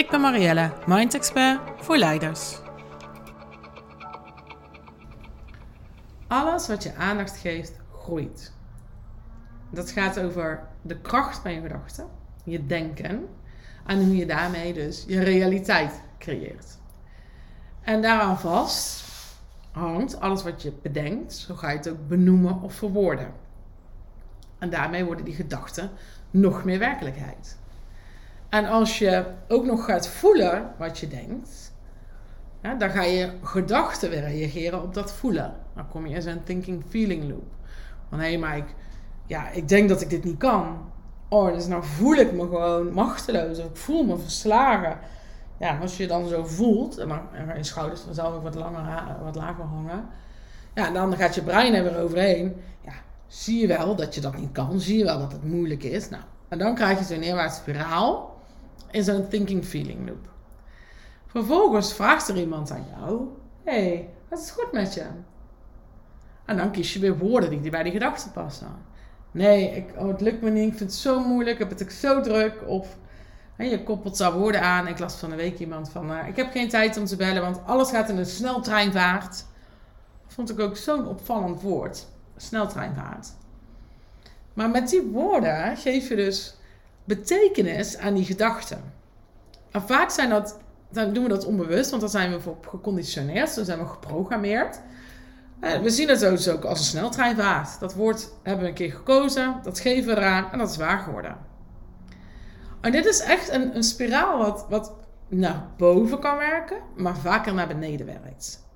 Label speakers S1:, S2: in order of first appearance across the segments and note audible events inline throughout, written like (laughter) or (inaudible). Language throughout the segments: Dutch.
S1: Ik ben Marielle, Mind Expert voor leiders. Alles wat je aandacht geeft, groeit. Dat gaat over de kracht van je gedachten, je denken en hoe je daarmee dus je realiteit creëert. En daaraan vast hangt alles wat je bedenkt, zo ga je het ook benoemen of verwoorden. En daarmee worden die gedachten nog meer werkelijkheid. En als je ook nog gaat voelen wat je denkt, dan ga je gedachten weer reageren op dat voelen. Dan kom je in zo'n thinking-feeling loop. Van hé, hey, maar ik, ja, ik denk dat ik dit niet kan. Oh, dus nou voel ik me gewoon machteloos. Ik voel me verslagen. Ja, als je dan zo voelt, en dan je schouders vanzelf ook wat, langer, wat lager hangen. Ja, dan gaat je brein er weer overheen. Ja, zie je wel dat je dat niet kan. Zie je wel dat het moeilijk is. Nou, en dan krijg je zo'n neerwaartse spiraal in zo'n thinking-feeling loop. Vervolgens vraagt er iemand aan jou: hey, wat is goed met je? En dan kies je weer woorden die bij die gedachten passen. Nee, ik, oh, het lukt me niet, ik vind het zo moeilijk, ik heb het ook zo druk. Of je koppelt daar woorden aan. Ik las van een week iemand van: uh, Ik heb geen tijd om te bellen, want alles gaat in een sneltreinvaart. Vond ik ook zo'n opvallend woord: sneltreinvaart. Maar met die woorden geef je dus betekenis aan die gedachten. En vaak zijn dat, dan doen we dat onbewust, want dan zijn we voor geconditioneerd, dan zijn we geprogrammeerd. Eh, we zien het dus ook als een sneltreinvaart. Dat woord hebben we een keer gekozen, dat geven we eraan en dat is waar geworden. En dit is echt een, een spiraal wat, wat naar boven kan werken, maar vaker naar beneden werkt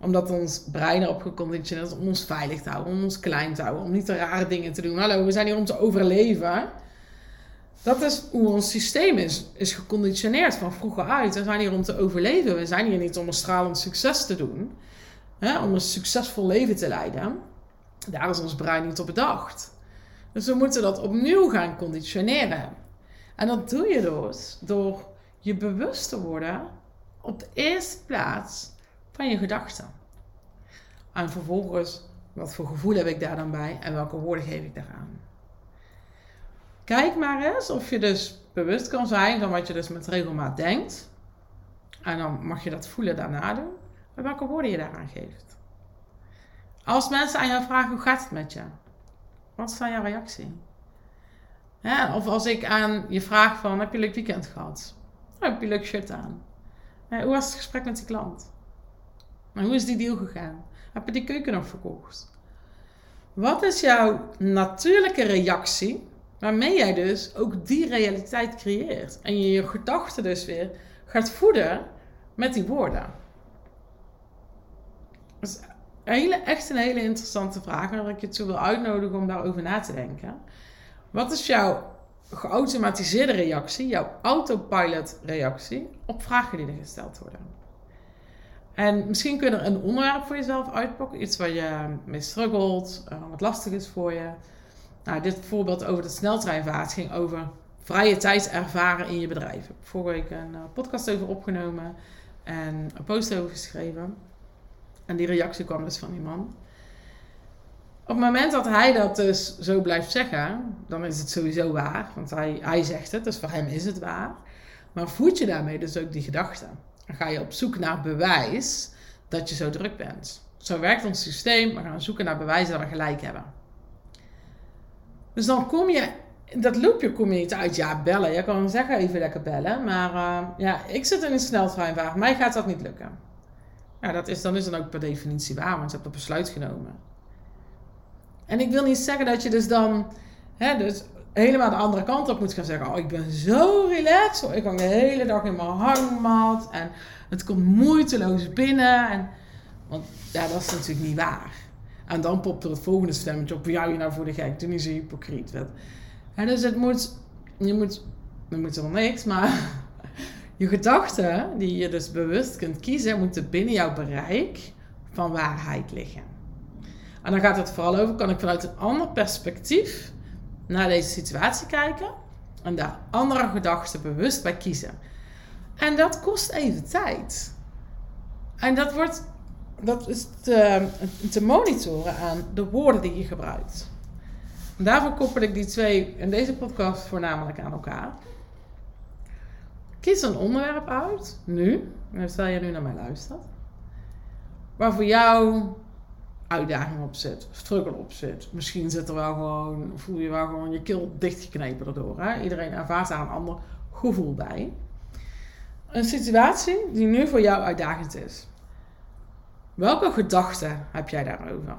S1: omdat ons brein erop geconditioneerd is om ons veilig te houden, om ons klein te houden, om niet te rare dingen te doen. Hallo, we zijn hier om te overleven. Dat is hoe ons systeem is, is geconditioneerd van vroeger uit. We zijn hier om te overleven. We zijn hier niet om een stralend succes te doen. Hè, om een succesvol leven te leiden. Daar is ons brein niet op bedacht. Dus we moeten dat opnieuw gaan conditioneren. En dat doe je dus door je bewust te worden op de eerste plaats van je gedachten. En vervolgens, wat voor gevoel heb ik daar dan bij en welke woorden geef ik daaraan? Kijk maar eens of je dus bewust kan zijn van wat je dus met regelmaat denkt. En dan mag je dat voelen daarna doen. En welke woorden je daaraan geeft. Als mensen aan jou vragen hoe gaat het met je? Wat is dan jouw reactie? of als ik aan je vraag van heb je een leuk weekend gehad? heb je een leuk shirt aan? hoe was het gesprek met die klant? Maar hoe is die deal gegaan? Heb je die keuken nog verkocht? Wat is jouw natuurlijke reactie waarmee jij dus ook die realiteit creëert? En je je gedachten dus weer gaat voeden met die woorden. Dat is hele, echt een hele interessante vraag waar ik je toe wil uitnodigen om daarover na te denken. Wat is jouw geautomatiseerde reactie, jouw autopilot reactie op vragen die er gesteld worden? En misschien kun je er een onderwerp voor jezelf uitpakken. Iets waar je mee struggelt, uh, wat lastig is voor je. Nou, dit voorbeeld over de sneltreinvaart ging over vrije tijd ervaren in je bedrijf. Ik heb vorige week een uh, podcast over opgenomen en een post over geschreven. En die reactie kwam dus van die man. Op het moment dat hij dat dus zo blijft zeggen, dan is het sowieso waar. Want hij, hij zegt het, dus voor hem is het waar. Maar voed je daarmee dus ook die gedachten? Dan ga je op zoek naar bewijs dat je zo druk bent. Zo werkt ons systeem. We gaan zoeken naar bewijzen dat we gelijk hebben. Dus dan kom je, dat loopje kom je niet uit. Ja, bellen. Je kan zeggen even lekker bellen. Maar uh, ja, ik zit in een sneltreinwagen. Mij gaat dat niet lukken. Ja, dat is, dan is dan ook per definitie waar, want je hebt een besluit genomen. En ik wil niet zeggen dat je dus dan, hè, dus helemaal de andere kant op moet gaan zeggen. Oh, ik ben zo relaxed. Ik hang de hele dag in mijn hangmat. En het komt moeiteloos binnen. En, want ja, dat is natuurlijk niet waar. En dan popt er het volgende stemmetje op. Jou je nou voor de gek. Toen is je hypocriet. En dus het moet... Je moet... Er moet wel niks, maar... (laughs) Je gedachten, die je dus bewust kunt kiezen, moeten binnen jouw bereik van waarheid liggen. En dan gaat het vooral over, kan ik vanuit een ander perspectief naar deze situatie kijken en daar andere gedachten bewust bij kiezen. En dat kost even tijd. En dat, wordt, dat is te, te monitoren aan de woorden die je gebruikt. Daarvoor koppel ik die twee in deze podcast voornamelijk aan elkaar. Kies een onderwerp uit, nu, terwijl je nu naar mij luistert, waar voor jou uitdaging op zit, struggle op zit. Misschien zit er wel gewoon, voel je wel gewoon je keel dichtgeknepen erdoor. Hè? Iedereen ervaart daar een ander gevoel bij. Een situatie die nu voor jou uitdagend is. Welke gedachten heb jij daarover?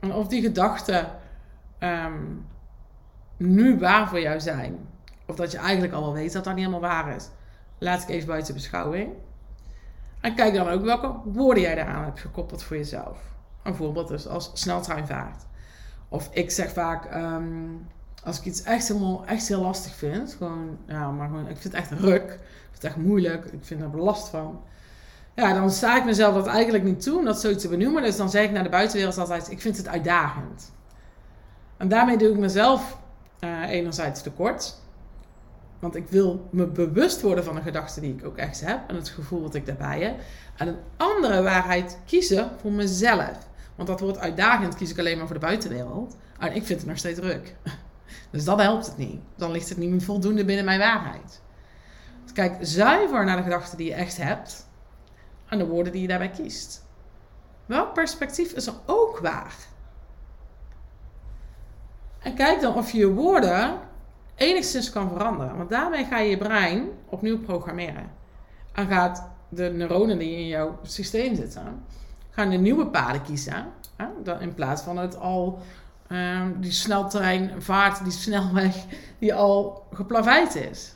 S1: En of die gedachten ehm, nu waar voor jou zijn, of dat je eigenlijk al wel weet dat dat niet helemaal waar is, laat ik even buiten beschouwing. En kijk dan ook welke woorden jij daaraan hebt gekoppeld voor jezelf. Een voorbeeld dus als sneltreinvaart. Of ik zeg vaak, ehm, als ik iets echt, helemaal, echt heel lastig vind, gewoon, ja, maar gewoon, ik vind het echt ruk, ik vind het echt moeilijk, ik vind er last van. Ja, dan sta ik mezelf dat eigenlijk niet toe om dat zo te benoemen. Dus dan zeg ik naar de buitenwereld altijd, ik vind het uitdagend. En daarmee doe ik mezelf uh, enerzijds tekort. Want ik wil me bewust worden van de gedachten die ik ook echt heb. En het gevoel dat ik daarbij heb. En een andere waarheid kiezen voor mezelf. Want dat wordt uitdagend, kies ik alleen maar voor de buitenwereld. En ik vind het nog steeds druk. (laughs) Dus dat helpt het niet. Dan ligt het niet voldoende binnen mijn waarheid. Dus kijk zuiver naar de gedachten die je echt hebt. En de woorden die je daarbij kiest. Welk perspectief is er ook waar? En kijk dan of je je woorden enigszins kan veranderen. Want daarmee ga je je brein opnieuw programmeren. En gaat de neuronen die in jouw systeem zitten, gaan de nieuwe paden kiezen. Hè? In plaats van het al, um, die sneltrein vaart, die snelweg, die al geplaveid is.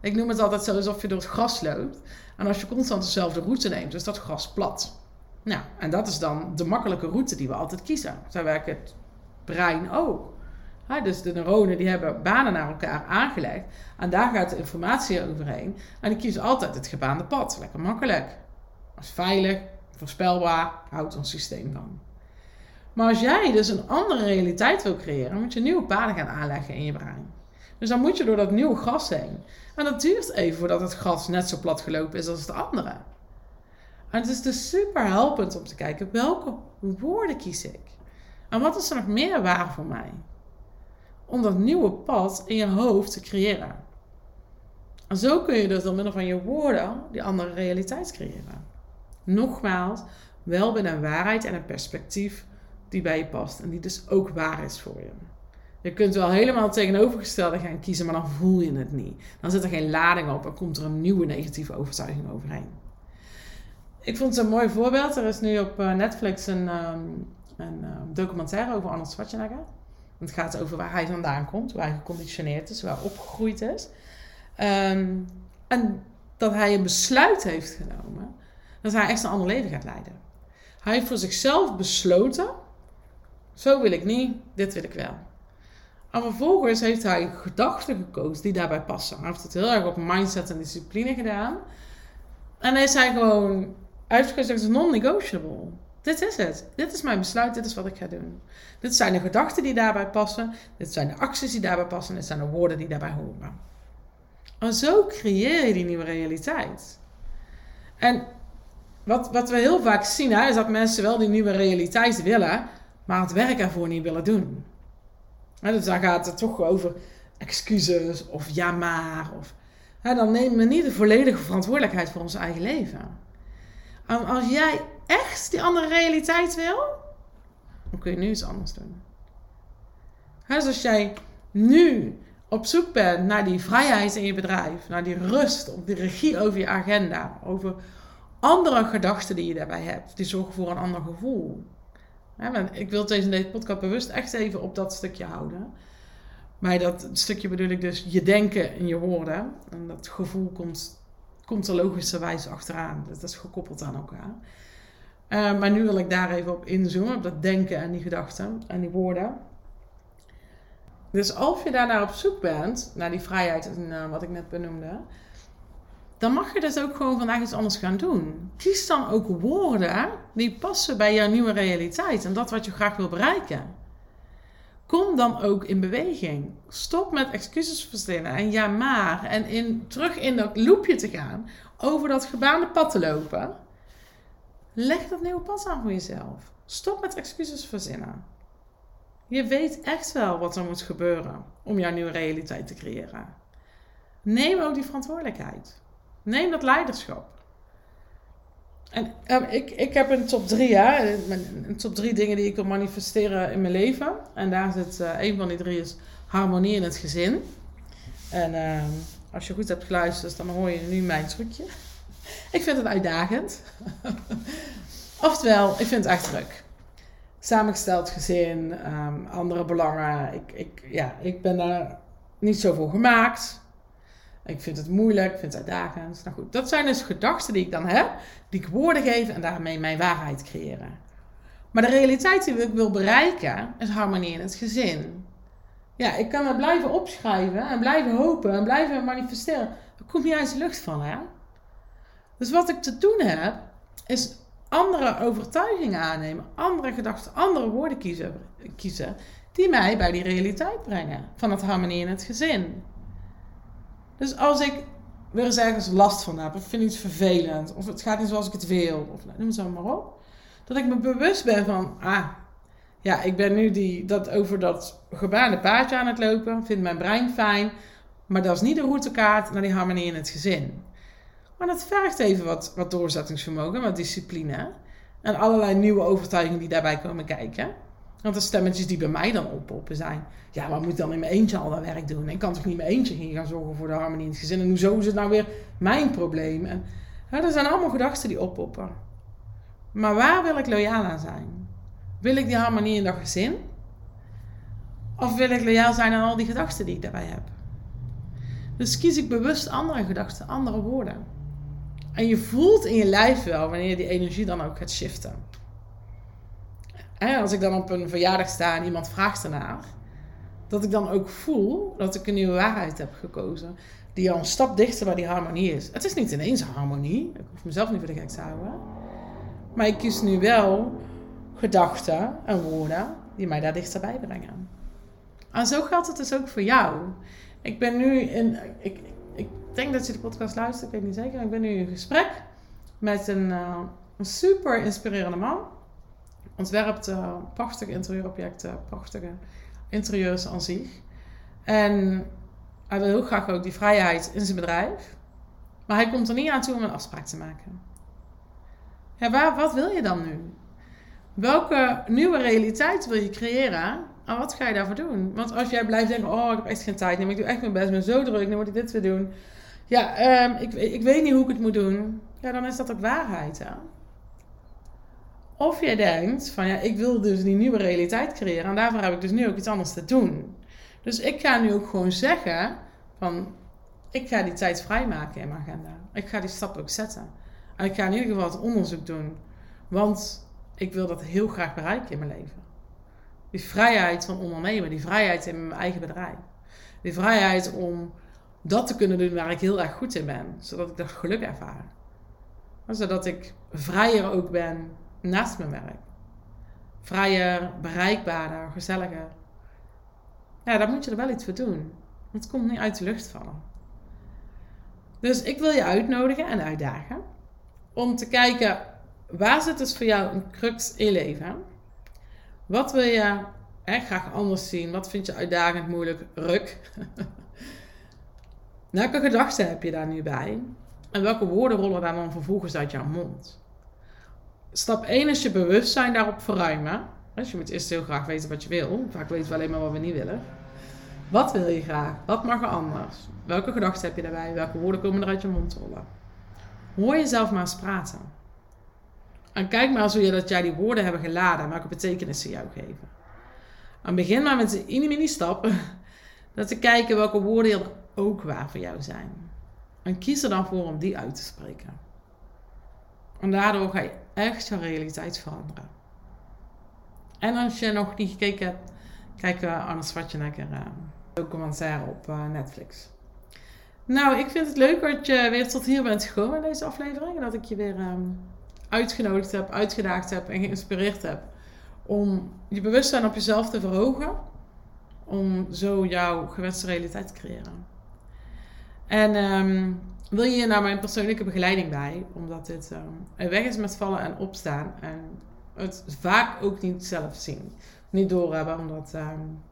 S1: Ik noem het altijd zo alsof je door het gras loopt. En als je constant dezelfde route neemt, is dat gras plat. Nou, en dat is dan de makkelijke route die we altijd kiezen. Zo werkt het brein ook dus de neuronen die hebben banen naar elkaar aangelegd. En daar gaat de informatie overheen. En die kiezen altijd het gebaande pad. Lekker makkelijk. Dat is veilig, voorspelbaar, houdt ons systeem dan. Maar als jij dus een andere realiteit wil creëren, moet je nieuwe paden gaan aanleggen in je brein. Dus dan moet je door dat nieuwe gras heen. En dat duurt even voordat het gras net zo plat gelopen is als het andere. En het is dus super helpend om te kijken welke woorden kies ik. En wat is er nog meer waar voor mij? om dat nieuwe pad in je hoofd te creëren. En zo kun je dus door middel van je woorden die andere realiteit creëren. Nogmaals, wel binnen een waarheid en een perspectief die bij je past en die dus ook waar is voor je. Je kunt wel helemaal tegenovergestelde gaan kiezen, maar dan voel je het niet. Dan zit er geen lading op en komt er een nieuwe negatieve overtuiging overheen. Ik vond het een mooi voorbeeld. Er is nu op eh, Netflix een, ehm, een ehm, documentaire over Arnold Schwarzenegger. Het gaat over waar hij vandaan komt, waar hij geconditioneerd is, waar opgegroeid is. Ehm, en dat hij een besluit heeft genomen dat hij echt een ander leven gaat leiden. Hij heeft voor zichzelf besloten: zo wil ik niet, dit wil ik wel. En vervolgens heeft hij gedachten gekozen die daarbij passen. Hij heeft het heel erg op mindset en discipline gedaan. En hij gewoon: hij heeft gezegd: het is non-negotiable. Dit is het. Dit is mijn besluit. Dit is wat ik ga doen. Dit zijn de gedachten die daarbij passen. Dit zijn de acties die daarbij passen. Dit zijn de woorden die daarbij horen. En zo creëer je die nieuwe realiteit. En wat, wat we heel vaak zien, hè, is dat mensen wel die nieuwe realiteit willen, maar het werk ervoor niet willen doen. Dus dan gaat het toch over excuses of ja maar. Of, hè, dan nemen we niet de volledige verantwoordelijkheid voor ons eigen leven. En als jij echt die andere realiteit wil, dan kun je nu iets anders doen. dus als jij nu op zoek bent naar die vrijheid in je bedrijf, naar die rust, op die regie over je agenda, over andere gedachten die je daarbij hebt, die zorgen voor een ander gevoel. Ik wil deze, podcast bewust echt even op dat stukje houden. Maar dat stukje bedoel ik dus je denken en je woorden. En dat gevoel komt, komt er logischerwijs achteraan. Dat is gekoppeld aan elkaar. Uh, maar nu wil ik daar even op inzoomen, op dat denken en die gedachten en die woorden. Dus als je daarnaar op zoek bent, naar die vrijheid en uh, wat ik net benoemde, dan mag je dus ook gewoon vandaag iets anders gaan doen. Kies dan ook woorden die passen bij jouw nieuwe realiteit en dat wat je graag wil bereiken. Kom dan ook in beweging. Stop met excuses verzinnen en ja maar. En in, terug in dat loopje te gaan. Over dat gebaande pad te lopen. Leg dat nieuwe pad aan voor jezelf. Stop met excuses verzinnen. Je weet echt wel wat er moet gebeuren om jouw nieuwe realiteit te creëren. Neem ook die verantwoordelijkheid. Neem dat leiderschap. En um, ik, ik heb een top drie, hè? Een top drie dingen die ik wil manifesteren in mijn leven. En daar zit uh, een van die drie is harmonie in het gezin. En uh, als je goed hebt geluisterd, dan hoor je nu mijn trucje. (laughs) Ik vind het uitdagend. (laughs) Oftewel, ik vind het echt druk. Samengesteld gezin, um, andere belangen. Ik, ik, ja, ik ben daar niet zo voor gemaakt. Ik vind het moeilijk, ik vind het uitdagend. Nou goed, dat zijn dus gedachten die ik dan heb, die ik woorden geef en daarmee mijn waarheid creëren. Maar de realiteit die ik wil bereiken is harmonie in het gezin. Ja, ik kan het blijven opschrijven en blijven hopen en blijven manifesteren. Er komt niet uit de lucht van, hè? Dus wat ik te doen heb, is andere overtuigingen aannemen, andere gedachten, andere woorden kiezen, kiezen die mij bij die realiteit brengen van het harmonie in het gezin. Dus als ik weer eens ergens last van heb, of vind iets vervelend, of het gaat niet zoals ik het wil, of noem het zo maar op, dat ik me bewust ben van, ah, ja, ik ben nu die, dat over dat gebaande paadje aan het lopen, vind mijn brein fijn, maar dat is niet de routekaart naar die harmonie in het gezin. Maar dat vergt even wat, wat doorzettingsvermogen, wat discipline en allerlei nieuwe overtuigingen die daarbij komen kijken. Want de stemmetjes die bij mij dan oppoppen zijn. Ja, maar moet dan in mijn eentje al dat werk doen? Ik kan toch niet mijn eentje gaan zorgen voor de harmonie in het gezin? En hoezo is het nou weer mijn probleem? En er zijn allemaal gedachten die oppoppen. Maar waar wil ik loyaal aan zijn? Wil ik die harmonie in dat gezin? Of wil ik loyaal zijn aan al die gedachten die ik daarbij heb? Dus kies ik bewust andere gedachten, andere woorden. En je voelt in je lijf wel wanneer die energie dan ook gaat shiften als ik dan op een verjaardag sta en iemand vraagt ernaar, dat ik dan ook voel dat ik een nieuwe waarheid heb gekozen. Die al een stap dichter bij die harmonie is. Het is niet ineens harmonie. Ik hoef mezelf niet voor de gek te houden. Maar ik kies nu wel gedachten en woorden die mij daar dichterbij brengen. En zo geldt het dus ook voor jou. Ik ben nu in. Ik, ik denk dat je de podcast luistert, ik weet niet zeker. Ik ben nu in gesprek met een, uh, een super inspirerende man ontwerpt uh, prachtige interieurobjecten, prachtige interieurs aan zich. En hij wil heel graag ook die vrijheid in zijn bedrijf. Maar hij komt er niet aan toe om een afspraak te maken. Ja, wat wil je dan nu? Welke nieuwe realiteit wil je creëren? En wat ga je daarvoor doen? Want als jij blijft denken, oh, ik heb echt geen tijd. Nee, ik doe echt mijn best, ik ben zo druk, nu moet ik dit weer doen. Ja, um, ik, ik weet niet hoe ik het moet doen. Ja, dan is dat ook waarheid, hè? Of jij denkt van ja, ik wil dus die nieuwe realiteit creëren en daarvoor heb ik dus nu ook iets anders te doen. Dus ik ga nu ook gewoon zeggen van ik ga die tijd vrijmaken in mijn agenda. Ik ga die stap ook zetten. En ik ga in ieder geval het onderzoek doen. Want ik wil dat heel graag bereiken in mijn leven. Die vrijheid van ondernemen, die vrijheid in mijn eigen bedrijf. Die vrijheid om dat te kunnen doen waar ik heel erg goed in ben. Zodat ik dat geluk ervaar. Zodat ik vrijer ook ben naast mijn werk. Vrijer, bereikbaarder, gezelliger. Ja, daar moet je er wel iets voor doen. Het komt niet uit de lucht vallen. Dus ik wil je uitnodigen en uitdagen om te kijken waar zit dus voor jou een crux in je leven. Wat wil je hè, graag anders zien? Wat vind je uitdagend, moeilijk, ruk? (laughs) Welke gedachten heb je daar nu bij? En welke woorden rollen daar dan vervolgens uit jouw mond? Stap 1 is je bewustzijn daarop verruimen. Dus je moet eerst heel graag weten wat je wil. Vaak weten we alleen maar wat we niet willen. Wat wil je graag? Wat mag er anders? Welke gedachten heb je daarbij? Welke woorden komen er uit je mond rollen? Hoor jezelf maar eens praten. En kijk maar eens hoe je dat jij die woorden hebben geladen en welke betekenis ze jou geven. En begin maar met de mini stappen. (laughs) Dat te kijken welke woorden er ook waar voor jou zijn. En kies er dan voor om die uit te spreken. En daardoor ga je echt je realiteit veranderen. En als je nog niet gekeken hebt, Kijk uh, Arnold Schwarzenegger uh, documentaire op uh, Netflix. Nou, ik vind het leuk dat je weer tot hier bent gekomen in deze aflevering. Dat ik je weer um, uitgenodigd heb, uitgedaagd heb en geïnspireerd heb om je bewustzijn op jezelf te verhogen. Om zo jouw gewenste realiteit te creëren. En um, wil je naar mijn persoonlijke begeleiding bij? Omdat dit een weg is met vallen en opstaan. En het vaak ook niet zelf zien. Niet doorhebben, omdat um,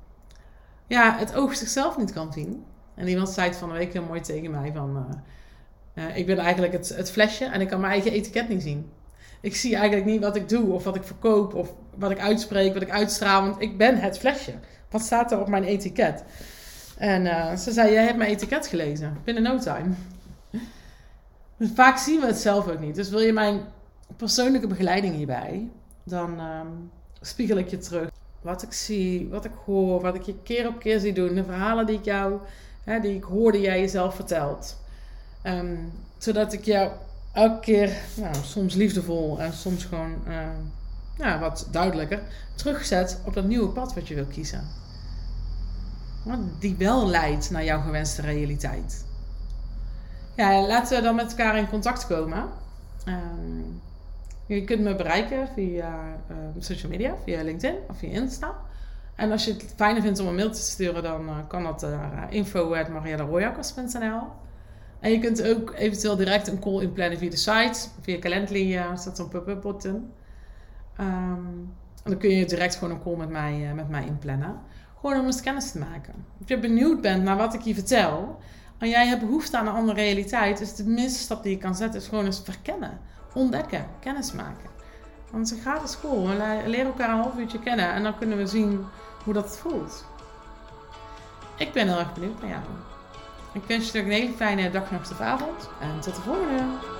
S1: ja, het oog zichzelf niet kan zien. En iemand zei het van een week heel mooi tegen mij van... Uh, uh, ik ben eigenlijk het, het flesje en ik kan mijn eigen etiket niet zien. Ik zie eigenlijk niet wat ik doe of wat ik verkoop of wat ik uitspreek, wat ik uitstraal. Want ik ben het flesje. Wat staat er op mijn etiket? En uh, ze zei, jij hebt mijn etiket gelezen. Binnen no time. (laughs) Vaak zien we het zelf ook niet. Dus wil je mijn persoonlijke begeleiding hierbij, dan um, spiegel ik je terug. Wat ik zie, wat ik hoor, wat ik je keer op keer zie doen. De verhalen die ik jou, hè, die ik hoorde jij jezelf vertelt. Um, zodat ik jou elke keer, nou, soms liefdevol en soms gewoon nou, wat duidelijker, terugzet op dat nieuwe pad wat je wil kiezen. Die wel leidt naar jouw gewenste realiteit. Ja, laten we dan met elkaar in contact komen. Um, je kunt me bereiken via uh, social media, via LinkedIn of via Insta. En als je het fijner vindt om een mail te sturen, dan uh, kan dat naar uh. En je kunt ook eventueel direct een call inplannen via de site. Via Calendly uh, staat zo'n pop-up button. Um, en dan kun je direct gewoon een call met mij, met mij inplannen. Gewoon om eens kennis te maken. Als je benieuwd bent naar wat ik je vertel... en jij hebt behoefte aan een andere realiteit... is de minste stap die je kan zetten... is gewoon eens verkennen. Ontdekken. Kennis maken. Want is een gratis school. We leren elkaar een half uurtje kennen... en dan kunnen we zien hoe dat voelt. Ik ben heel erg benieuwd naar jou. Ik wens je een hele fijne dag, nacht of avond. En tot de volgende!